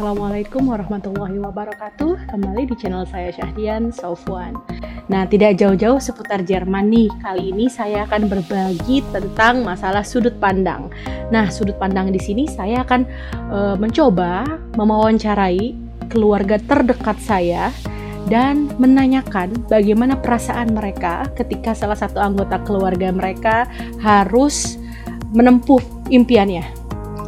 Assalamualaikum warahmatullahi wabarakatuh. Kembali di channel saya Syahdian Sofwan. Nah tidak jauh-jauh seputar Jerman nih. Kali ini saya akan berbagi tentang masalah sudut pandang. Nah sudut pandang di sini saya akan e, mencoba mewawancarai keluarga terdekat saya dan menanyakan bagaimana perasaan mereka ketika salah satu anggota keluarga mereka harus menempuh impiannya.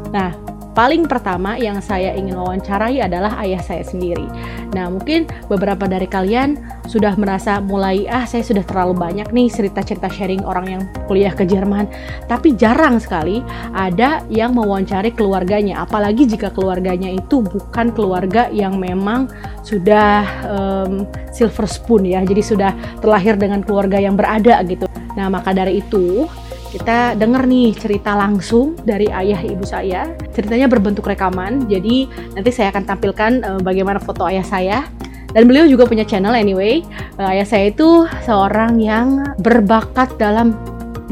Nah, paling pertama yang saya ingin wawancarai adalah ayah saya sendiri. Nah, mungkin beberapa dari kalian sudah merasa mulai ah saya sudah terlalu banyak nih cerita-cerita sharing orang yang kuliah ke Jerman, tapi jarang sekali ada yang mewawancari keluarganya, apalagi jika keluarganya itu bukan keluarga yang memang sudah um, silver spoon ya, jadi sudah terlahir dengan keluarga yang berada gitu. Nah, maka dari itu kita denger nih cerita langsung dari ayah ibu saya. Ceritanya berbentuk rekaman, jadi nanti saya akan tampilkan uh, bagaimana foto ayah saya. Dan beliau juga punya channel anyway. Uh, ayah saya itu seorang yang berbakat dalam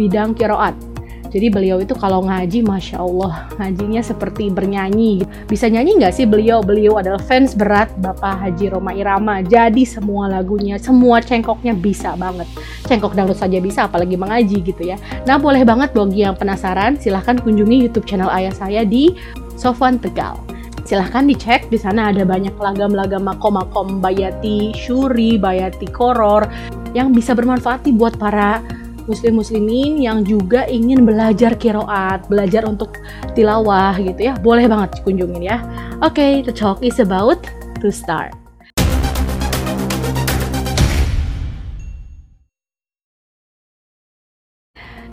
bidang kiroat jadi beliau itu kalau ngaji, masya Allah, ngajinya seperti bernyanyi. Bisa nyanyi nggak sih beliau? Beliau adalah fans berat Bapak Haji Roma Irama. Jadi semua lagunya, semua cengkoknya bisa banget. Cengkok dangdut saja bisa, apalagi mengaji gitu ya. Nah boleh banget bagi yang penasaran, silahkan kunjungi YouTube channel ayah saya di Sofwan Tegal silahkan dicek di sana ada banyak lagam-lagam makom-makom bayati syuri, bayati koror yang bisa bermanfaat buat para muslim-muslimin yang juga ingin belajar kiroat, belajar untuk tilawah gitu ya, boleh banget kunjungin ya. Oke, okay, the talk is about to start.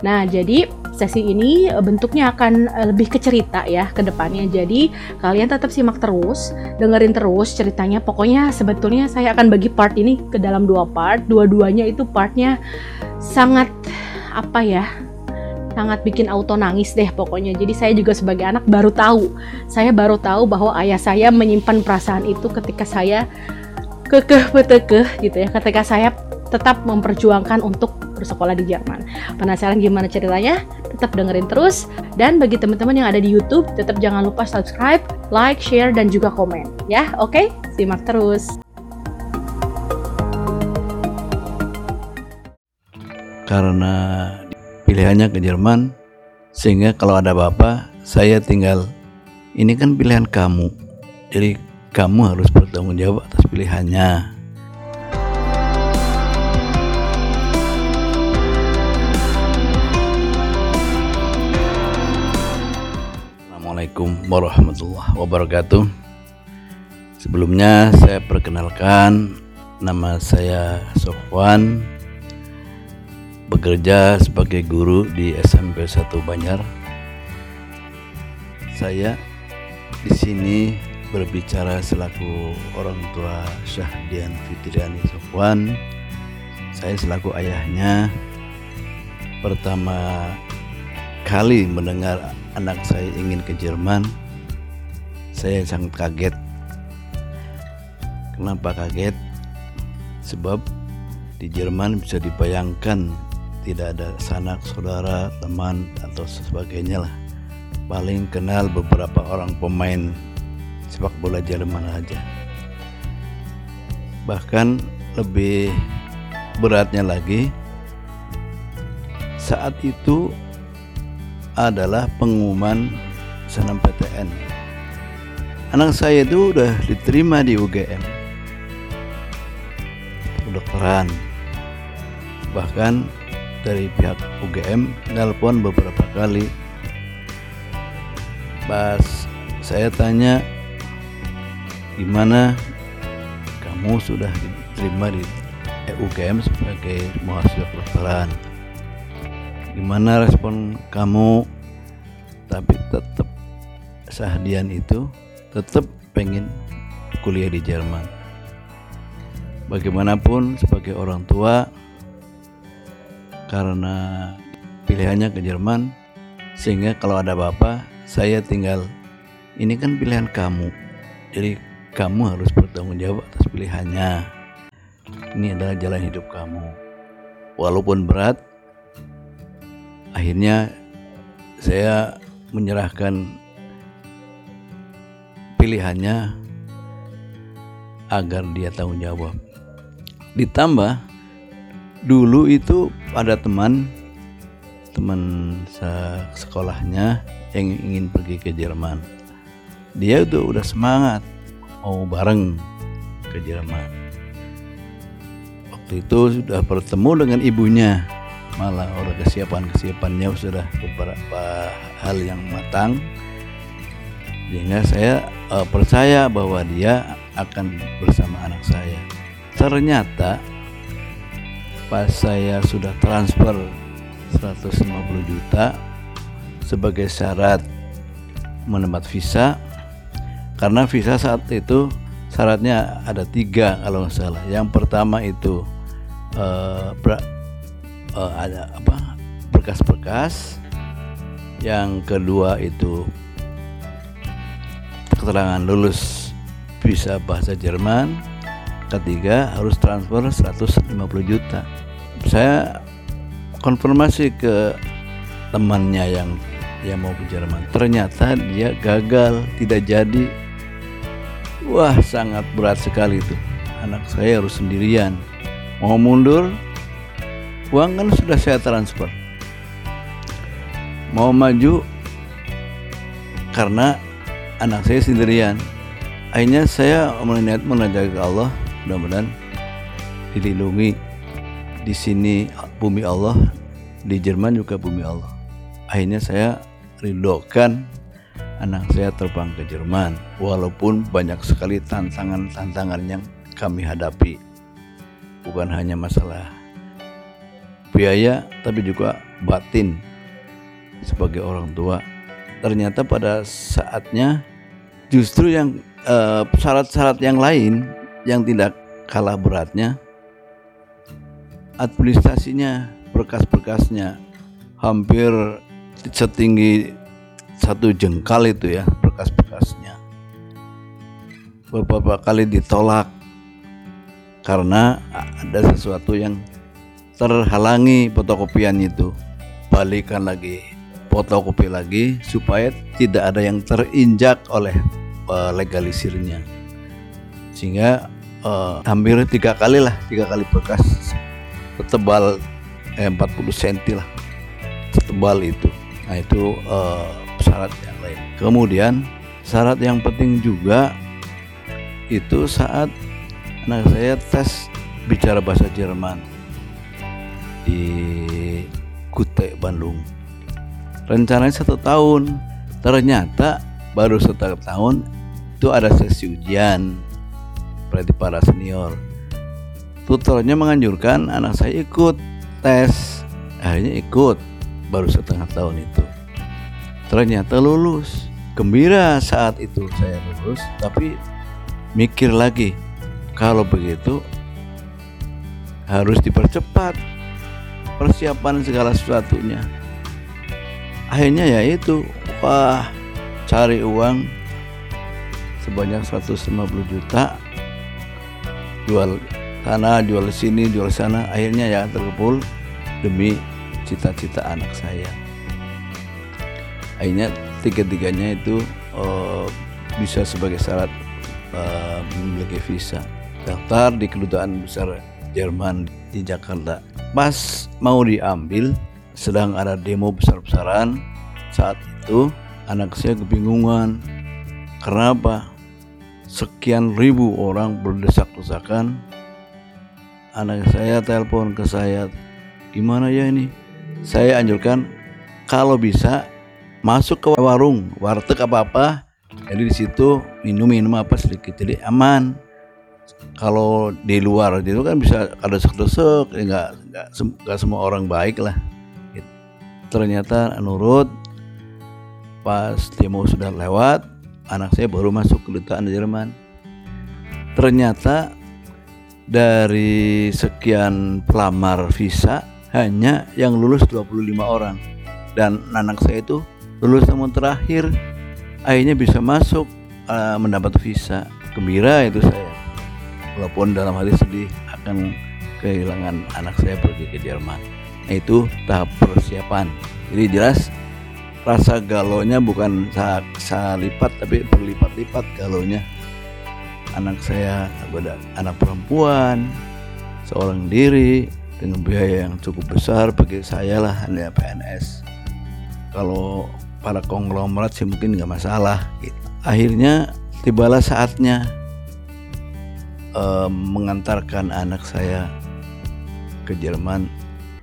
Nah, jadi sesi ini bentuknya akan eh, lebih ke cerita ya ke depannya. Jadi kalian tetap simak terus, dengerin terus ceritanya. Pokoknya sebetulnya saya akan bagi part ini ke dalam dua part. Dua-duanya itu partnya sangat apa ya sangat bikin auto nangis deh pokoknya. Jadi saya juga sebagai anak baru tahu. Saya baru tahu bahwa ayah saya menyimpan perasaan itu ketika saya kekeh petekeh gitu ya. Ketika saya tetap memperjuangkan untuk bersekolah di Jerman. Penasaran gimana ceritanya? Tetap dengerin terus. Dan bagi teman-teman yang ada di YouTube, tetap jangan lupa subscribe, like, share, dan juga komen. Ya, oke? Okay? Simak terus. karena pilihannya ke Jerman sehingga kalau ada apa-apa saya tinggal ini kan pilihan kamu jadi kamu harus bertanggung jawab atas pilihannya Assalamualaikum warahmatullahi wabarakatuh Sebelumnya saya perkenalkan nama saya Sofwan bekerja sebagai guru di SMP 1 Banjar. Saya di sini berbicara selaku orang tua Syahdian Fitriani Sofwan. Saya selaku ayahnya pertama kali mendengar anak saya ingin ke Jerman. Saya sangat kaget. Kenapa kaget? Sebab di Jerman bisa dibayangkan tidak ada sanak saudara teman atau sebagainya lah paling kenal beberapa orang pemain sepak bola Jerman aja bahkan lebih beratnya lagi saat itu adalah pengumuman senam PTN anak saya itu udah diterima di UGM kedokteran. Bahkan dari pihak UGM nelpon beberapa kali. Pas saya tanya gimana? Kamu sudah diterima di UGM sebagai mahasiswa kedokteran gimana respon kamu? Tapi tetap Sahdian itu tetap pengen kuliah di Jerman. Bagaimanapun sebagai orang tua karena pilihannya ke Jerman sehingga kalau ada apa-apa saya tinggal ini kan pilihan kamu. Jadi kamu harus bertanggung jawab atas pilihannya. Ini adalah jalan hidup kamu. Walaupun berat akhirnya saya menyerahkan pilihannya agar dia tanggung jawab. Ditambah dulu itu ada teman teman sekolahnya yang ingin pergi ke Jerman. Dia itu udah semangat mau bareng ke Jerman. Waktu itu sudah bertemu dengan ibunya, malah orang kesiapan kesiapannya sudah beberapa hal yang matang. Sehingga saya uh, percaya bahwa dia akan bersama anak saya. Ternyata pas saya sudah transfer 150 juta sebagai syarat menempat visa karena visa saat itu syaratnya ada tiga kalau nggak salah yang pertama itu uh, uh, ada apa? Berkas-berkas. Yang kedua itu keterangan lulus visa bahasa Jerman. Ketiga harus transfer 150 juta. Saya konfirmasi ke temannya yang yang mau ke Jerman. Ternyata dia gagal tidak jadi. Wah sangat berat sekali itu. Anak saya harus sendirian. Mau mundur uang kan sudah saya transfer. Mau maju karena anak saya sendirian. Akhirnya saya melihat menajak ke Allah mudah-mudahan dilindungi di sini bumi Allah di Jerman juga bumi Allah. Akhirnya saya rindukan anak saya terbang ke Jerman walaupun banyak sekali tantangan-tantangan yang kami hadapi. Bukan hanya masalah biaya tapi juga batin sebagai orang tua. Ternyata pada saatnya justru yang eh, syarat-syarat uh, yang lain yang tidak kalah beratnya administrasinya berkas-berkasnya hampir setinggi satu jengkal itu ya berkas-berkasnya. Beberapa kali ditolak karena ada sesuatu yang terhalangi fotokopian itu balikan lagi fotokopi lagi supaya tidak ada yang terinjak oleh uh, legalisirnya. Sehingga uh, hampir tiga kali lah tiga kali bekas tebal eh, 40 cm lah tebal itu. Nah itu uh, syarat yang lain. Kemudian syarat yang penting juga itu saat anak saya tes bicara bahasa Jerman di Kute Bandung. Rencananya satu tahun. Ternyata baru satu tahun itu ada sesi ujian berarti para senior. Tutornya menganjurkan anak saya ikut tes. Akhirnya ikut baru setengah tahun itu. Ternyata lulus. Gembira saat itu saya lulus tapi mikir lagi. Kalau begitu harus dipercepat persiapan segala sesuatunya. Akhirnya ya itu wah cari uang sebanyak 150 juta. Jual sana jual sini jual sana akhirnya ya terkumpul demi cita-cita anak saya. Akhirnya tiga-tiganya itu uh, bisa sebagai syarat uh, memiliki visa daftar di kedutaan besar Jerman di Jakarta. Pas mau diambil sedang ada demo besar-besaran. Saat itu anak saya kebingungan kenapa sekian ribu orang berdesak-desakan? Anak saya telepon ke saya gimana ya ini? Saya anjurkan kalau bisa masuk ke warung warteg apa apa. Jadi di situ minum minum apa sedikit jadi aman kalau di luar itu kan bisa ada desek ya nggak nggak semua orang baik lah. Ternyata nurut pas demo sudah lewat anak saya baru masuk ke dutaan Jerman. Ternyata dari sekian pelamar visa hanya yang lulus 25 orang. Dan anak saya itu lulus tahun terakhir akhirnya bisa masuk uh, mendapat visa. Gembira itu saya walaupun dalam hati sedih akan kehilangan anak saya pergi ke Jerman. Nah, itu tahap persiapan. Jadi jelas rasa galonya bukan lipat tapi berlipat-lipat galonya anak saya ada anak perempuan seorang diri dengan biaya yang cukup besar bagi saya lah hanya PNS kalau para konglomerat sih mungkin nggak masalah. Akhirnya tibalah saatnya uh, mengantarkan anak saya ke Jerman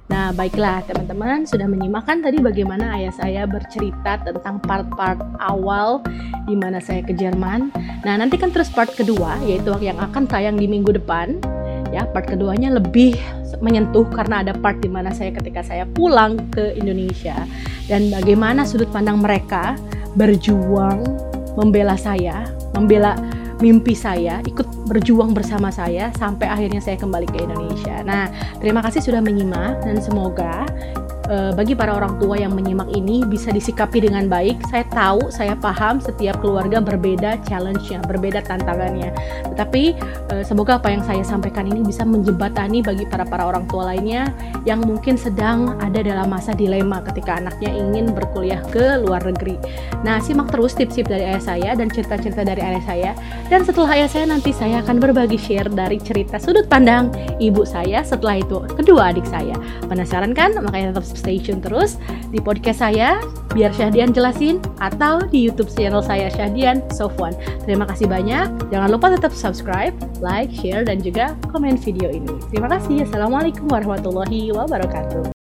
Nah, baiklah teman-teman, sudah menyimakkan tadi bagaimana ayah saya bercerita tentang part-part awal di mana saya ke Jerman. Nah, nanti kan terus part kedua, yaitu yang akan tayang di minggu depan. Ya, part keduanya lebih menyentuh karena ada part di mana saya ketika saya pulang ke Indonesia dan bagaimana sudut pandang mereka berjuang membela saya, membela mimpi saya, ikut berjuang bersama saya sampai akhirnya saya kembali ke Indonesia. Nah, terima kasih sudah menyimak dan semoga uh, bagi para orang tua yang menyimak ini bisa disikapi dengan baik. Saya tahu, saya paham setiap keluarga berbeda challenge-nya, berbeda tantangannya. Tetapi uh, semoga apa yang saya sampaikan ini bisa menjembatani bagi para para orang tua lainnya yang mungkin sedang ada dalam masa dilema ketika anaknya ingin berkuliah ke luar negeri. Nah, simak terus tips-tips dari ayah saya dan cerita-cerita dari ayah saya. Dan setelah ayah saya nanti saya akan berbagi share dari cerita sudut pandang ibu saya, setelah itu kedua adik saya. Penasaran kan? Makanya tetap stay tune terus di podcast saya biar Syahdian jelasin atau di YouTube channel saya Syahdian Sofwan. Terima kasih banyak. Jangan lupa tetap subscribe, like, share dan juga komen video ini. Terima kasih. Assalamualaikum warahmatullahi wabarakatuh.